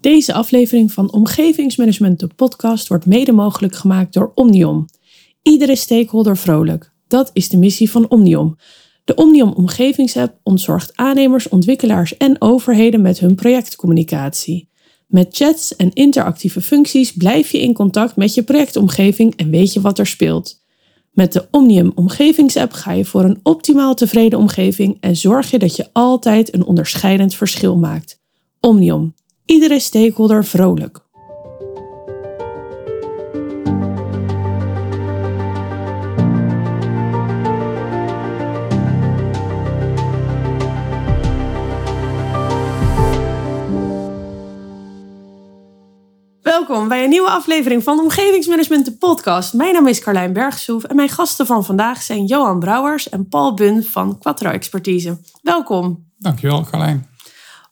Deze aflevering van Omgevingsmanagement, de podcast, wordt mede mogelijk gemaakt door Omnium. Iedere stakeholder vrolijk. Dat is de missie van Omnium. De Omnium Omgevingsapp ontzorgt aannemers, ontwikkelaars en overheden met hun projectcommunicatie. Met chats en interactieve functies blijf je in contact met je projectomgeving en weet je wat er speelt. Met de Omnium Omgevingsapp ga je voor een optimaal tevreden omgeving en zorg je dat je altijd een onderscheidend verschil maakt. Omnium. Iedere stakeholder vrolijk. Welkom bij een nieuwe aflevering van Omgevingsmanagement, de podcast. Mijn naam is Carlijn Bergsoef en mijn gasten van vandaag zijn Johan Brouwers en Paul Bun van Quattro Expertise. Welkom. Dankjewel, Carlijn.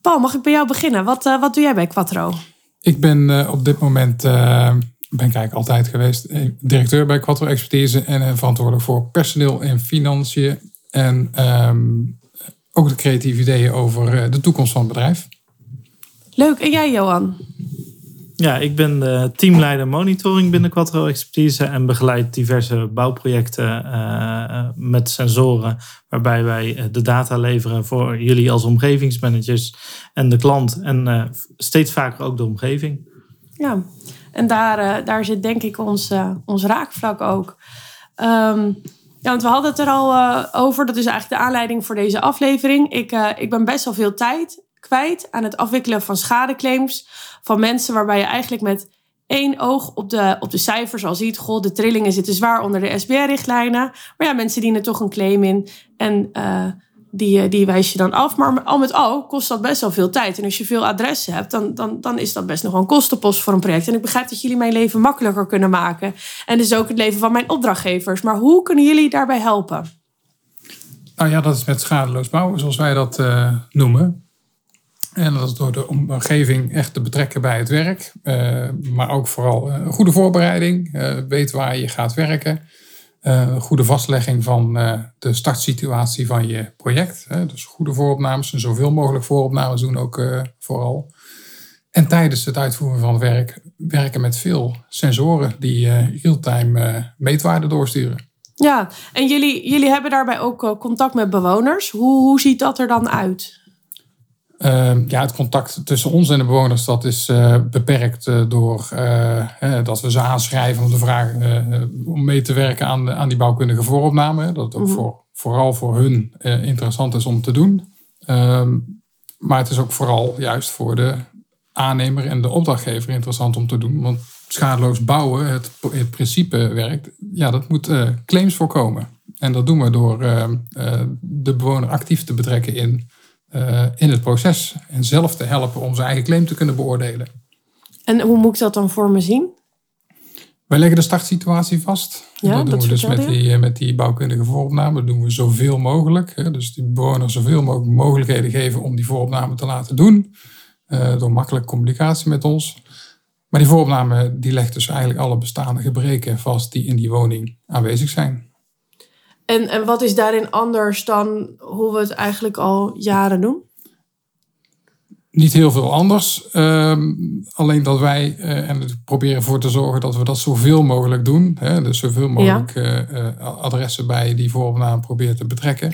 Paul, mag ik bij jou beginnen? Wat, uh, wat doe jij bij Quattro? Ik ben uh, op dit moment, uh, ben ik eigenlijk altijd geweest, directeur bij Quattro Expertise en verantwoordelijk voor personeel en financiën. En um, ook de creatieve ideeën over de toekomst van het bedrijf. Leuk. En jij, Johan? Ja, ik ben de teamleider monitoring binnen Quattro Expertise en begeleid diverse bouwprojecten uh, met sensoren, waarbij wij de data leveren voor jullie als omgevingsmanagers en de klant en steeds vaker ook de omgeving. Ja, en daar, daar zit denk ik ons, ons raakvlak ook. Um, ja, want we hadden het er al over, dat is eigenlijk de aanleiding voor deze aflevering. Ik, ik ben best wel veel tijd kwijt aan het afwikkelen van schadeclaims van mensen waarbij je eigenlijk met één oog op de, op de cijfers al ziet, goh, de trillingen zitten zwaar onder de SBR-richtlijnen. Maar ja, mensen dienen toch een claim in en uh, die, die wijs je dan af. Maar al met al kost dat best wel veel tijd. En als je veel adressen hebt, dan, dan, dan is dat best nog een kostenpost voor een project. En ik begrijp dat jullie mijn leven makkelijker kunnen maken. En dus ook het leven van mijn opdrachtgevers. Maar hoe kunnen jullie daarbij helpen? Nou ja, dat is met schadeloos bouwen, zoals wij dat uh, noemen. En dat is door de omgeving echt te betrekken bij het werk. Uh, maar ook vooral een goede voorbereiding. Uh, weet waar je gaat werken. Uh, goede vastlegging van de startsituatie van je project. dus goede vooropnames en zoveel mogelijk vooropnames doen ook vooral. En tijdens het uitvoeren van het werk werken met veel sensoren die real-time meetwaarden doorsturen. Ja, en jullie, jullie hebben daarbij ook contact met bewoners. Hoe, hoe ziet dat er dan uit? Uh, ja, het contact tussen ons en de bewoners dat is uh, beperkt uh, door dat we ze aanschrijven om te vragen om mee te werken aan, de, aan die bouwkundige vooropname. Dat het ook voor, vooral voor hun interessant is om te doen. Ehm, maar het is ook vooral juist voor de aannemer en de opdrachtgever interessant om te doen. Want schadeloos bouwen, het, het principe werkt, ja, dat moet claims voorkomen. En dat doen we door ehm, de bewoner actief te betrekken in uh, in het proces. En zelf te helpen om zijn eigen claim te kunnen beoordelen. En hoe moet ik dat dan voor me zien? Wij leggen de startsituatie vast. Ja, dat doen we dus met die, met die bouwkundige vooropname. Dat doen we zoveel mogelijk. Dus die bewoners zoveel mogelijk mogelijkheden geven om die vooropname te laten doen. Uh, door makkelijke communicatie met ons. Maar die vooropname die legt dus eigenlijk alle bestaande gebreken vast die in die woning aanwezig zijn. En, en wat is daarin anders dan hoe we het eigenlijk al jaren doen? Niet heel veel anders. Um, alleen dat wij uh, en proberen ervoor te zorgen dat we dat zoveel mogelijk doen. Hè? Dus zoveel mogelijk ja. uh, adressen bij die vooropname proberen te betrekken.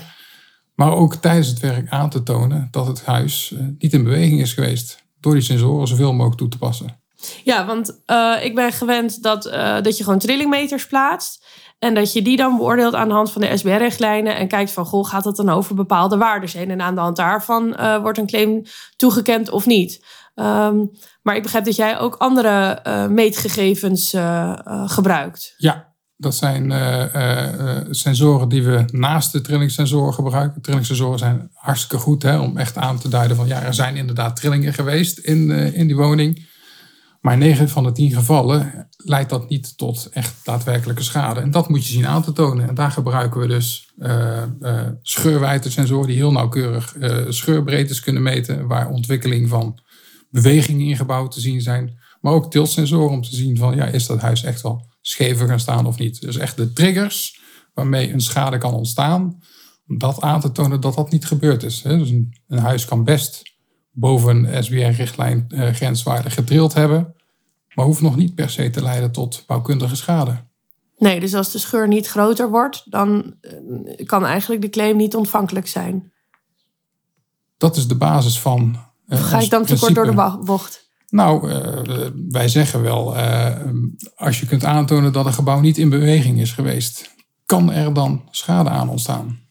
Maar ook tijdens het werk aan te tonen dat het huis uh, niet in beweging is geweest. Door die sensoren zoveel mogelijk toe te passen. Ja, want ik ben gewend dat, dat je gewoon trillingmeters plaatst. En dat je die dan beoordeelt aan de hand van de SBR-richtlijnen. En kijkt van, goh, gaat het dan over bepaalde waarden heen? En aan de hand daarvan uh, wordt een claim toegekend of niet. Um, maar ik begrijp dat jij ook andere uh, meetgegevens uh, gebruikt. Ja, dat zijn sensoren die we naast de trillingsensoren gebruiken. Trillingsensoren zijn hartstikke goed hè, om echt aan te duiden van... ja, er zijn inderdaad trillingen geweest in, in die woning... Maar in 9 van de 10 gevallen leidt dat niet tot echt daadwerkelijke schade. En dat moet je zien aan te tonen. En daar gebruiken we dus uh, die heel nauwkeurig uh, scheurbreedtes kunnen meten. Waar ontwikkeling van bewegingen ingebouwd te zien zijn. Maar ook tiltsensoren om te zien van ja, is dat huis echt wel schever gaan staan of niet. Dus echt de triggers waarmee een schade kan ontstaan. Om dat aan te tonen dat dat niet gebeurd is. Dus een huis kan best boven SBR-richtlijn uh, grenswaarde gedrild hebben. Maar hoeft nog niet per se te leiden tot bouwkundige schade. Nee, dus als de scheur niet groter wordt, dan eh, kan eigenlijk de claim niet ontvankelijk zijn. Dat is de basis van. Uh, Ga ik dan te kort door de bocht? Nou, wij zeggen wel, als je kunt aantonen dat een gebouw niet in beweging is geweest, kan er dan schade aan ontstaan?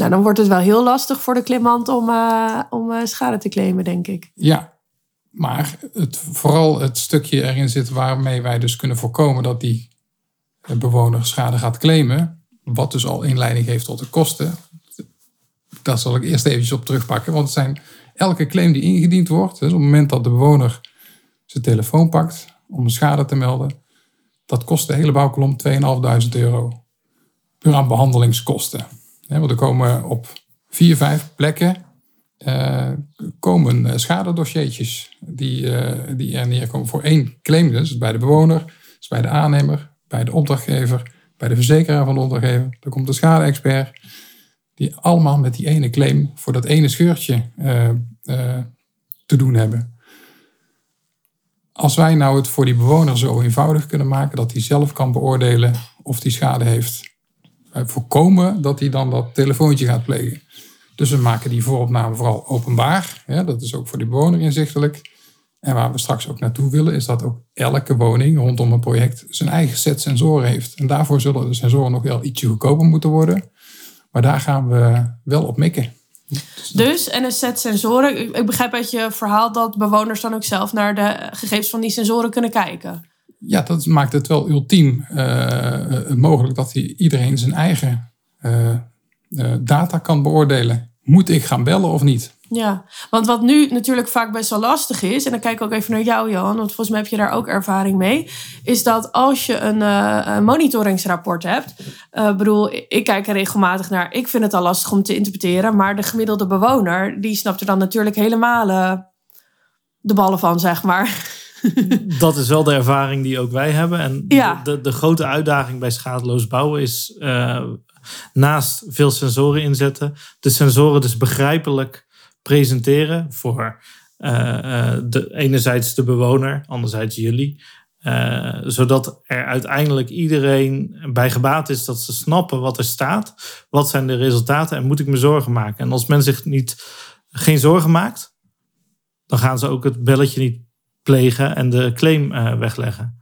Nou, dan wordt het wel heel lastig voor de claimant om, om schade te claimen, denk ik. Ja, maar het, vooral het stukje erin zit waarmee wij dus kunnen voorkomen dat die bewoner schade gaat claimen, wat dus al inleiding geeft tot de kosten. Daar zal ik eerst eventjes op terugpakken, want het zijn elke claim die ingediend wordt, dus op het moment dat de bewoner zijn telefoon pakt om een schade te melden, dat kost de hele bouwkolom 2.500 euro. Puur aan behandelingskosten. Want er komen op vier, vijf plekken uh, komen eh, schadedossiertjes die, uh, die er neerkomen voor één claim. Dus bij de bewoner, bij de aannemer, bij de opdrachtgever, bij de verzekeraar van de opdrachtgever. Dan komt de schade-expert, die allemaal met die ene claim voor dat ene scheurtje te doen hebben. Als wij nou het voor die bewoner zo eenvoudig kunnen maken dat hij zelf kan beoordelen of hij schade heeft, voorkomen dat hij dan dat telefoontje gaat plegen. Dus we maken die vooropname vooral openbaar. Dat is ook voor de bewoner inzichtelijk. En waar we straks ook naartoe willen, is dat ook elke woning rondom een project zijn eigen set sensoren heeft. En daarvoor zullen de sensoren nog wel ietsje goedkoper moeten worden. Maar daar gaan we wel op mikken. Dus, en een set sensoren. Ik begrijp uit je verhaal dat bewoners dan ook zelf naar de gegevens van die sensoren kunnen kijken. Ja, dat maakt het wel ultiem uh, mogelijk dat iedereen zijn eigen uh, data kan beoordelen moet ik gaan bellen of niet? Ja, want wat nu natuurlijk vaak best wel lastig is, en dan kijk ik ook even naar jou, Johan, want volgens mij heb je daar ook ervaring mee, is dat als je een, uh, monitoringsrapport hebt, uh, bedoel, ik kijk er regelmatig naar, ik vind het al lastig om te interpreteren, maar de gemiddelde bewoner, die snapt er dan natuurlijk helemaal de ballen van, zeg maar. Dat is wel de ervaring die ook wij hebben. En ja. de, de, grote uitdaging bij schadeloos bouwen is naast veel sensoren inzetten, de sensoren dus begrijpelijk presenteren voor uh, de, enerzijds de bewoner, anderzijds jullie. Uh, zodat er uiteindelijk iedereen bij gebaat is dat ze snappen wat er staat. Wat zijn de resultaten en moet ik me zorgen maken? En als men zich niet, geen zorgen maakt, dan gaan ze ook het belletje niet plegen en de claim uh, wegleggen.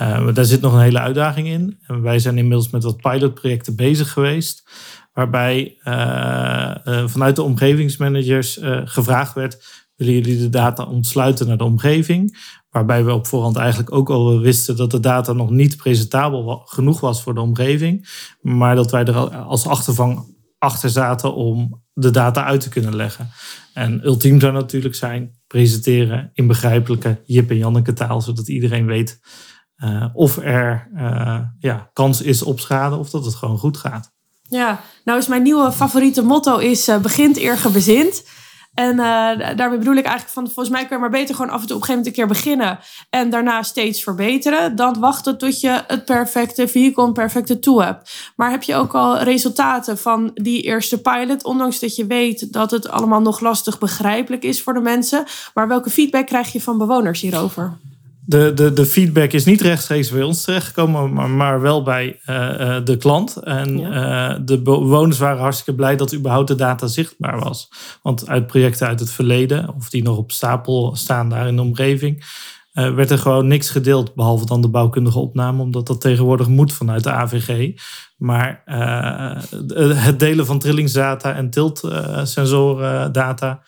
Uh, daar zit nog een hele uitdaging in. En wij zijn inmiddels met wat pilotprojecten bezig geweest. Waarbij uh, vanuit de omgevingsmanagers gevraagd werd: willen jullie de data ontsluiten naar de omgeving? Waarbij we op voorhand eigenlijk ook al wisten dat de data nog niet presentabel genoeg was voor de omgeving. Maar dat wij er als achtervang achter zaten om de data uit te kunnen leggen. En ultiem zou natuurlijk zijn presenteren in begrijpelijke Jip en Janneke taal, zodat iedereen weet uh, of er uh, ja, kans is op schade of dat het gewoon goed gaat. Ja, nou is mijn nieuwe favoriete motto is uh, begint eer gebezint. En daarmee bedoel ik eigenlijk van volgens mij kun je maar beter gewoon af en toe op een gegeven moment een keer beginnen en daarna steeds verbeteren dan wachten tot je het perfecte vehicle, een perfecte tool hebt. Maar heb je ook al resultaten van die eerste pilot, ondanks dat je weet dat het allemaal nog lastig begrijpelijk is voor de mensen, maar welke feedback krijg je van bewoners hierover? De, de, de feedback is niet rechtstreeks bij ons terechtgekomen, maar, maar wel bij uh, de klant. En ja. uh, de bewoners waren hartstikke blij dat überhaupt de data zichtbaar was. Want uit projecten uit het verleden, of die nog op stapel staan daar in de omgeving, uh, werd er gewoon niks gedeeld, behalve dan de bouwkundige opname, omdat dat tegenwoordig moet vanuit de AVG. Maar het delen van trillingsdata en tiltsensorendata,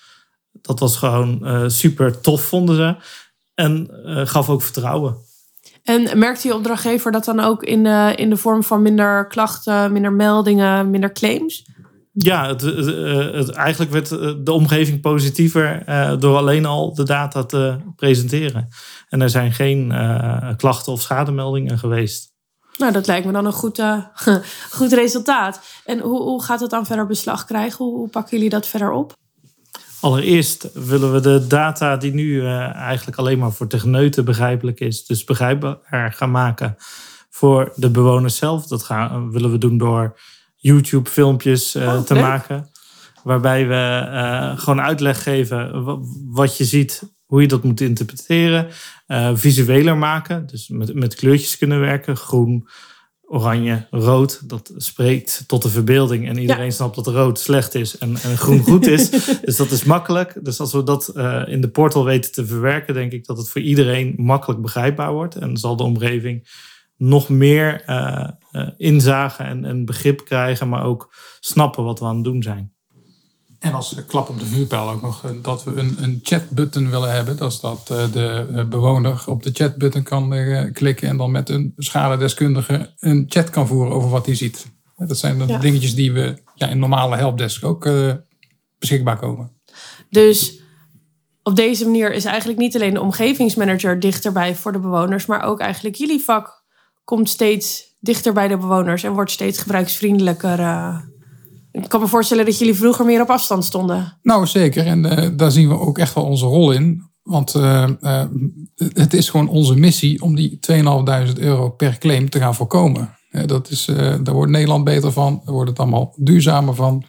dat was gewoon super tof, vonden ze. En uh, gaf ook vertrouwen. En merkte je opdrachtgever dat dan ook in, uh, in de vorm van minder klachten, minder meldingen, minder claims? Ja, het, het, eh, het, eigenlijk werd de omgeving positiever uh, door alleen al de data te presenteren. En er zijn geen klachten of schademeldingen geweest. Nou, dat lijkt me dan een goed, goed resultaat. En hoe, hoe gaat het dan verder beslag krijgen? Hoe, hoe pakken jullie dat verder op? Allereerst willen we de data die nu uh, eigenlijk alleen maar voor techneuten begrijpelijk is, dus begrijpbaar gaan maken voor de bewoners zelf. Dat gaan, willen we doen door YouTube-filmpjes uh, oh, te maken. Waarbij we uh, gewoon uitleg geven wat je ziet, hoe je dat moet interpreteren. Visueler maken, dus met, met kleurtjes kunnen werken. Groen, oranje, rood. Dat spreekt tot de verbeelding. En iedereen snapt dat rood slecht is en, en groen goed is. dus dat is makkelijk. Dus als we dat uh, in de portal weten te verwerken, denk ik dat het voor iedereen makkelijk begrijpbaar wordt. En zal de omgeving nog meer uh, uh, inzage en, en begrip krijgen, maar ook snappen wat we aan het doen zijn. En als klap op de vuurpijl ook nog dat we een, een chatbutton willen hebben. Dat is dat de bewoner op de chatbutton kan klikken en dan met een schadedeskundige een chat kan voeren over wat hij ziet. Dat zijn de dingetjes die we ja, in normale helpdesk ook beschikbaar komen. Dus op deze manier is eigenlijk niet alleen de omgevingsmanager dichterbij voor de bewoners, maar ook eigenlijk jullie vak komt steeds dichter bij de bewoners en wordt steeds gebruiksvriendelijker. Uh, ik kan me voorstellen dat jullie vroeger meer op afstand stonden. Nou, zeker. En uh, daar zien we ook echt wel onze rol in. Want uh, het is gewoon onze missie om die 2.500 euro per claim te gaan voorkomen. dat is, daar wordt Nederland beter van. Daar wordt het allemaal duurzamer van.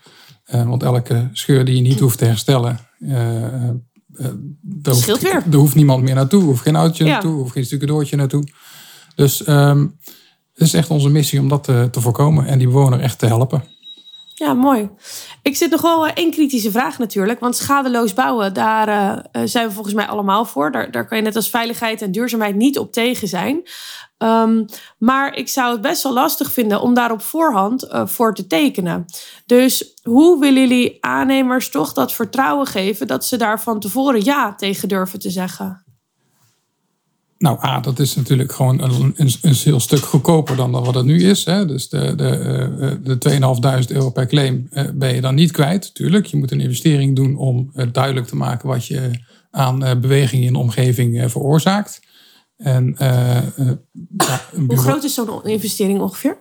want elke scheur die je niet hoeft te herstellen, daar, hoeft, weer. daar hoeft niemand meer naartoe. Hoeft geen autootje naartoe, hoeft geen stukje naartoe. Dus um, het is echt onze missie om dat te, te, voorkomen en die bewoner echt te helpen. Ja, mooi. Ik zit nog wel één kritische vraag natuurlijk. Want schadeloos bouwen, daar uh, zijn we volgens mij allemaal voor. Daar, daar kan je net als veiligheid en duurzaamheid niet op tegen zijn. Um, maar ik zou het best wel lastig vinden om daar op voorhand voor te tekenen. Dus hoe willen jullie aannemers toch dat vertrouwen geven dat ze daar van tevoren ja tegen durven te zeggen? Nou, A, dat is natuurlijk gewoon een, een, een heel stuk goedkoper dan wat het nu is. Hè. Dus de, de, eh, de 2.500 euro per claim eh, ben je dan niet kwijt. Tuurlijk, je moet een investering doen om duidelijk te maken wat je aan eh, beweging in de omgeving veroorzaakt. En, ja, Hoe groot is zo'n investering ongeveer?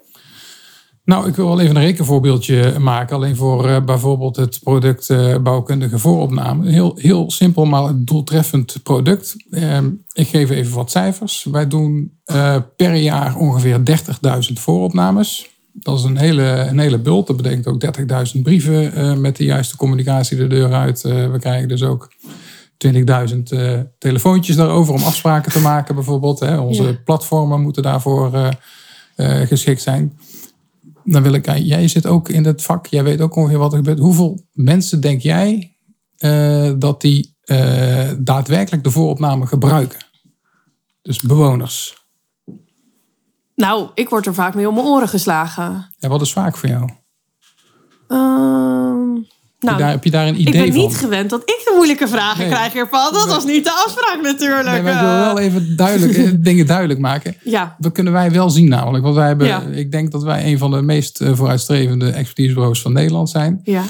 Nou, ik wil wel even een rekenvoorbeeldje maken. Alleen voor uh, bijvoorbeeld het product uh, bouwkundige vooropname. Heel, heel simpel, maar een doeltreffend product. Uh, ik geef even wat cijfers. Wij doen uh, per jaar ongeveer 30.000 vooropnames. Dat is een hele, een hele bult. Dat betekent ook 30.000 brieven met de juiste communicatie de deur uit. we krijgen dus ook 20.000 telefoontjes daarover om afspraken te maken bijvoorbeeld. Hè. Onze ja. platformen moeten daarvoor geschikt zijn dan wil ik, jij zit ook in het vak, jij weet ook ongeveer wat er gebeurt. Hoeveel mensen denk jij uh, dat die uh, daadwerkelijk de vooropname gebruiken? Dus bewoners. Nou, ik word er vaak mee om mijn oren geslagen. Ja, wat is vaak voor jou? Uh, nou, daar, heb je daar een idee van? Ik ben niet gewend dat ik de moeilijke vragen nee. krijg hiervan. Dat was niet de afspraak natuurlijk. Nee, maar ik wil wel even duidelijk, dingen duidelijk maken. Ja. Dat kunnen wij wel zien namelijk. Want wij hebben, ja. ik denk dat wij een van de meest vooruitstrevende expertisebureaus van Nederland zijn. Ja.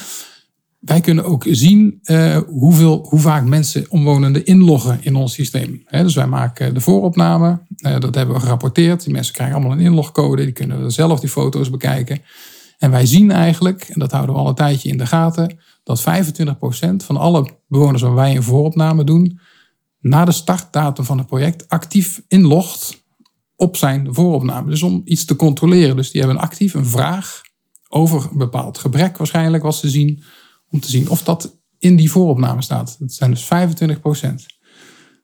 Wij kunnen ook zien uh, hoeveel, hoe vaak mensen omwonenden inloggen in ons systeem. He, dus wij maken de vooropname. Uh, dat hebben we gerapporteerd. Die mensen krijgen allemaal een inlogcode. Die kunnen zelf die foto's bekijken. En wij zien eigenlijk, en dat houden we al een tijdje in de gaten, dat 25% van alle bewoners waar wij een vooropname doen, na de startdatum van het project actief inlogt op zijn vooropname. Dus om iets te controleren. Dus die hebben actief een vraag over een bepaald gebrek waarschijnlijk wat ze zien, om te zien of dat in die vooropname staat. Dat zijn dus 25%.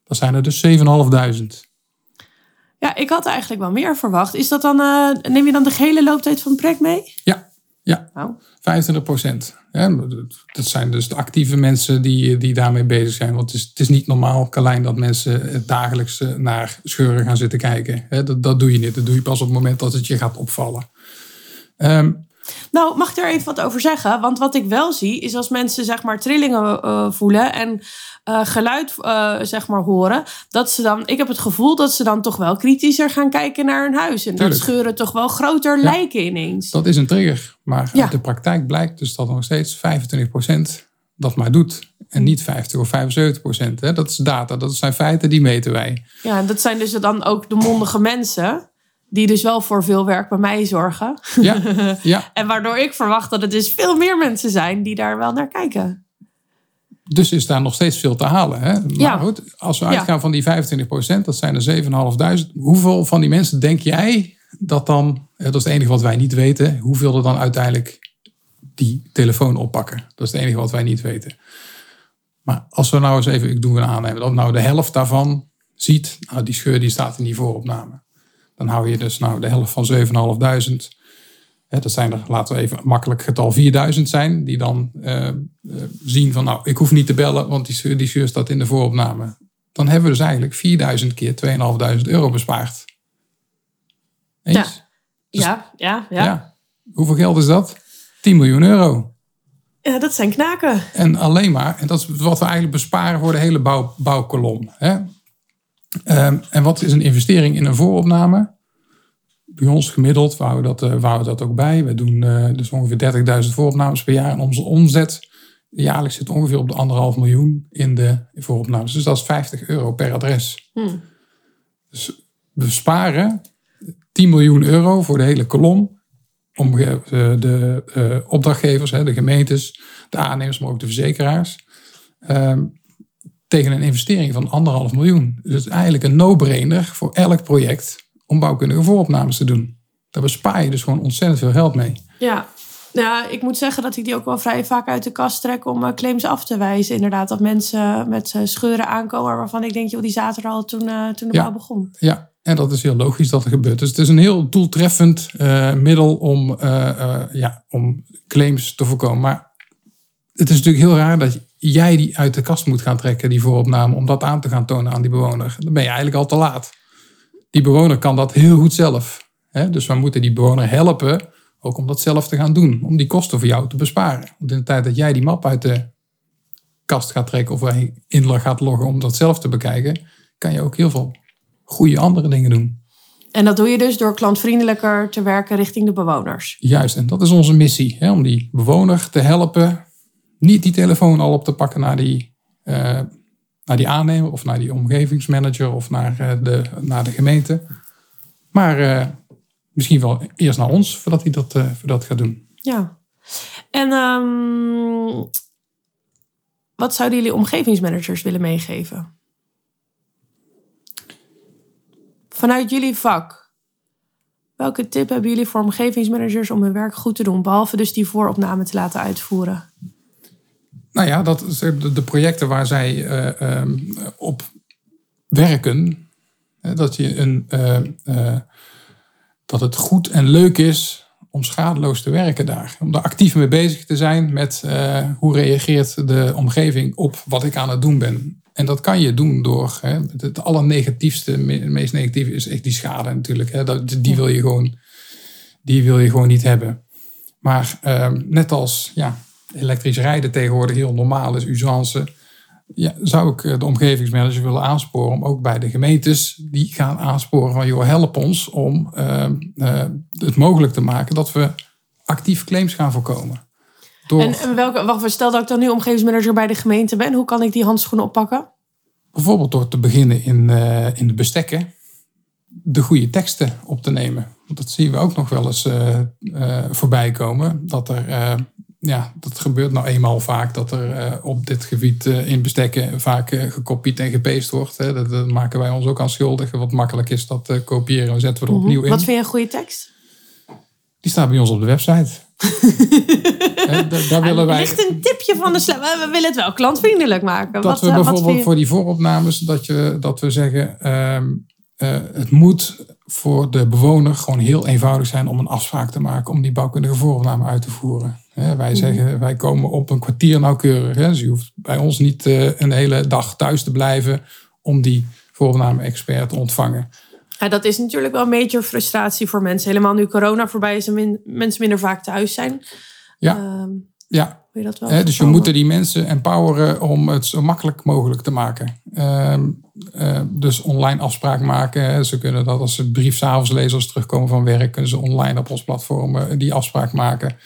Dat zijn er dus 7.500. Ja, ik had eigenlijk wel meer verwacht. Is dat dan, uh, neem je dan de gehele looptijd van het project mee? Ja, ja. Oh. 25 procent. Dat zijn dus de actieve mensen die, die daarmee bezig zijn. Want het is, het is niet normaal, Carlijn, dat mensen dagelijks naar scheuren gaan zitten kijken. Dat, dat doe je niet. Dat doe je pas op het moment dat het je gaat opvallen. Um, nou, mag ik er even wat over zeggen? Want wat ik wel zie, is als mensen zeg maar trillingen uh, voelen en uh, geluid uh, zeg maar horen, dat ze dan, ik heb het gevoel dat ze dan toch wel kritischer gaan kijken naar hun huis. En Tuurlijk. dat scheuren toch wel groter ja, lijken ineens. Dat is een trigger. Maar ja. uit de praktijk blijkt dus dat nog steeds 25% dat maar doet. En niet 50 of 75 procent. Dat is data, dat zijn feiten, die meten wij. Ja, en dat zijn dus dan ook de mondige mensen die dus wel voor veel werk bij mij zorgen. Ja, ja. en waardoor ik verwacht dat het dus veel meer mensen zijn die daar wel naar kijken. Dus is daar nog steeds veel te halen. Hè? Maar ja. goed, als we uitgaan ja. van die 25%, dat zijn er 7.500. Hoeveel van die mensen denk jij dat dan, dat is het enige wat wij niet weten, hoeveel er dan uiteindelijk die telefoon oppakken. Dat is het enige wat wij niet weten. Maar als we nou eens even, ik doe een aannemen, dat nou de helft daarvan ziet, nou die scheur die staat in die vooropname. Dan hou je dus nou de helft van 7.500. Dat zijn er, laten we even makkelijk getal, 4000 zijn. Die dan uh, zien van, nou, ik hoef niet te bellen, want die die scheur staat in de vooropname. Dan hebben we dus eigenlijk 4000 keer 2.500 euro bespaard. Eens? Ja. Dus, ja, ja, ja, ja. Hoeveel geld is dat? 10 miljoen euro. Ja, dat zijn knaken. En alleen maar, en dat is wat we eigenlijk besparen voor de hele bouw, bouwkolom. Hè? Ehm, en wat is een investering in een vooropname? Bij ons gemiddeld wouden we dat, we dat ook bij. We doen uh, dus ongeveer 30.000 vooropnames per jaar. En onze omzet jaarlijks zit ongeveer op de anderhalf miljoen in de vooropnames. Dus dat is 50 euro per adres. Hmm. Dus we sparen 10 miljoen euro voor de hele kolom. Om uh, de opdrachtgevers, de gemeentes, de aannemers, maar ook de verzekeraars. Ehm, tegen een investering van anderhalf miljoen. Dus het is eigenlijk een no-brainer voor elk project om bouwkundige vooropnames te doen. Daar bespaar je dus gewoon ontzettend veel geld mee. Ja. Ja, ik moet zeggen dat ik die ook wel vrij vaak uit de kast trek om uh, claims af te wijzen. Inderdaad, dat mensen met uh, scheuren aankomen waarvan ik denk, joh, die zaten er al toen, uh, toen de bouw begon. Ja, en dat is heel logisch dat er gebeurt. Dus het is een heel doeltreffend middel om, ja, om claims te voorkomen. Maar het is natuurlijk heel raar dat jij die uit de kast moet gaan trekken, die vooropname, om dat aan te gaan tonen aan die bewoner. Dan ben je eigenlijk al te laat. Die bewoner kan dat heel goed zelf. Hè? Dus we moeten die bewoner helpen, ook om dat zelf te gaan doen, om die kosten voor jou te besparen. Want in de tijd dat jij die map uit de kast gaat trekken of in gaat loggen om dat zelf te bekijken, kan je ook heel veel goede andere dingen doen. En dat doe je dus door klantvriendelijker te werken richting de bewoners. Juist, en dat is onze missie. Hè, om die bewoner te helpen niet die telefoon al op te pakken naar die, uh, naar die aannemer of naar die omgevingsmanager of naar, uh, de, naar de gemeente. Maar uh, misschien wel eerst naar ons voordat hij dat, voordat gaat doen. Ja. En um, wat zouden jullie omgevingsmanagers willen meegeven? Vanuit jullie vak. Welke tip hebben jullie voor omgevingsmanagers om hun werk goed te doen, behalve dus die vooropname te laten uitvoeren? Nou ja, dat, de projecten waar zij eh, ehm, op werken, dat, je een, eh, eh, dat het goed en leuk is om schadeloos te werken daar. Om daar actief mee bezig te zijn met hoe reageert de omgeving op wat ik aan het doen ben. En dat kan je doen door, hè, het allernegatiefste, het meest negatieve is echt die schade natuurlijk. Hè, dat, die, wil je gewoon, die wil je gewoon niet hebben. Maar ehm, net als ja, elektrisch rijden tegenwoordig heel normaal is, usance. Ja, zou ik eh, de omgevingsmanager willen aansporen om ook bij de gemeentes die gaan aansporen van joh, help ons om uh, uh, het mogelijk te maken dat we actief claims gaan voorkomen. Door, en, welke, wacht, stel dat ik dan nu omgevingsmanager bij de gemeente ben, hoe kan ik die handschoenen oppakken? Bijvoorbeeld door te beginnen in, uh, in de bestekken de goede teksten op te nemen. Want dat zien we ook nog wel eens voorbij komen. Dat er ja, dat gebeurt nou eenmaal vaak dat er uh, op dit gebied uh, in bestekken vaak uh, gekopieerd en gepeest wordt. Hè. Dat, dat, maken wij ons ook aan schuldig. Wat makkelijk is dat kopiëren en zetten we er mhm. opnieuw in. Wat vind je een goede tekst? Die staat bij ons op de website. daar, daar willen wij... Ligt een tipje van de sla. We willen het wel klantvriendelijk maken. Dat wat, we bijvoorbeeld voor die vooropnames, dat, je, dat we zeggen... Ehm, het moet voor de bewoner gewoon heel eenvoudig zijn om een afspraak te maken om die bouwkundige vooropname uit te voeren wij mhm. zeggen, wij komen op een kwartier nauwkeurig. Hè. Dus je hoeft bij ons niet uh, een hele dag thuis te blijven om die voorname-expert te ontvangen. Ja, dat is natuurlijk wel een major frustratie voor mensen. Helemaal nu corona voorbij is en mensen minder vaak thuis zijn. Ja, uh, ja. Je dat wel dus je moet die mensen empoweren om het zo makkelijk mogelijk te maken. Uh, dus online afspraak maken. Ze kunnen dat als ze brief s'avonds lezen als ze terugkomen van werk, kunnen ze online op ons platform eh, die afspraak maken.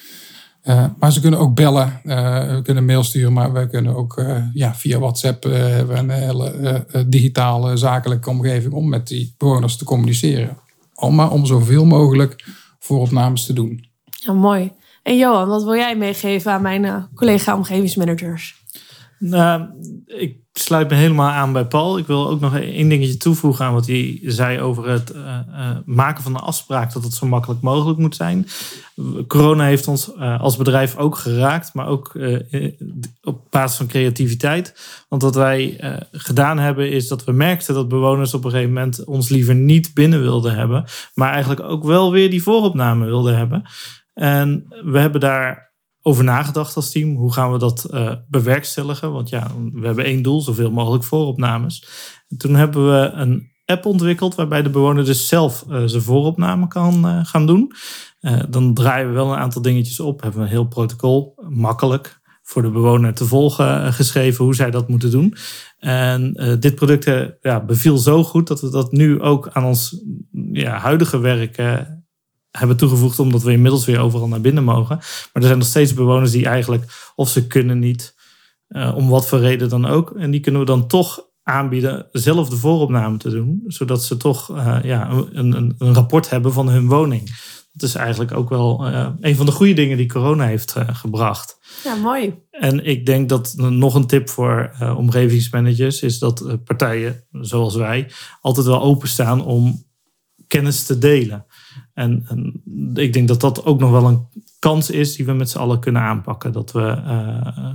Uh, maar ze kunnen ook bellen, we kunnen mail sturen, maar we kunnen ook ja, via WhatsApp hebben een hele digitale zakelijke omgeving om met die bewoners te communiceren. Allemaal om zoveel mogelijk vooropnames te doen. Ja, mooi. En Johan, wat wil jij meegeven aan mijn collega omgevingsmanagers? Nou, ik sluit me helemaal aan bij Paul. Ik wil ook nog één dingetje toevoegen aan wat hij zei over het uh, uh, maken van een afspraak dat het zo makkelijk mogelijk moet zijn. Corona heeft ons als bedrijf ook geraakt, maar ook op basis van creativiteit. Want wat wij gedaan hebben is dat we merkten dat bewoners op een gegeven moment ons liever niet binnen wilden hebben, maar eigenlijk ook wel weer die vooropname wilden hebben. En we hebben daar over nagedacht als team. Hoe gaan we dat uh, bewerkstelligen? Want ja, we hebben één doel, zoveel mogelijk vooropnames. En toen hebben we een app ontwikkeld waarbij de bewoner dus zelf uh, zijn vooropname kan uh, gaan doen. dan draaien we wel een aantal dingetjes op. Hebben we een heel protocol, makkelijk voor de bewoner te volgen geschreven hoe zij dat moeten doen. En dit product ja, beviel zo goed dat we dat nu ook aan ons ja, huidige werk hebben toegevoegd omdat we inmiddels weer overal naar binnen mogen. Maar er zijn nog steeds bewoners die eigenlijk, of ze kunnen niet, uh, om wat voor reden dan ook. En die kunnen we dan toch aanbieden zelf de vooropname te doen. Zodat ze toch uh, ja, een, een, een, rapport hebben van hun woning. Dat is eigenlijk ook wel uh, een van de goede dingen die corona heeft gebracht. Ja, mooi. En ik denk dat nog een tip voor omgevingsmanagers is dat partijen zoals wij altijd wel openstaan om kennis te delen. En, en, ik denk dat dat ook nog wel een kans is die we met z'n allen kunnen aanpakken. Dat we uh,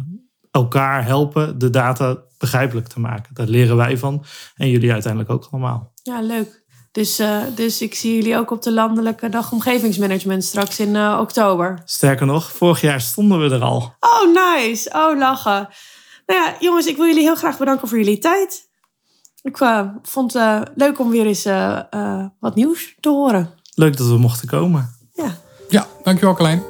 elkaar helpen de data begrijpelijk te maken. Daar leren wij van en jullie uiteindelijk ook allemaal. Ja, leuk. Dus, uh, dus ik zie jullie ook op de Landelijke Dag Omgevingsmanagement straks in uh, oktober. Sterker nog, vorig jaar stonden we er al. Oh, nice. Oh, lachen. Nou ja, jongens, ik wil jullie heel graag bedanken voor jullie tijd. Ik uh, vond het leuk om weer eens wat nieuws te horen. Leuk dat we mochten komen. Ja. Ja, dankjewel Klein.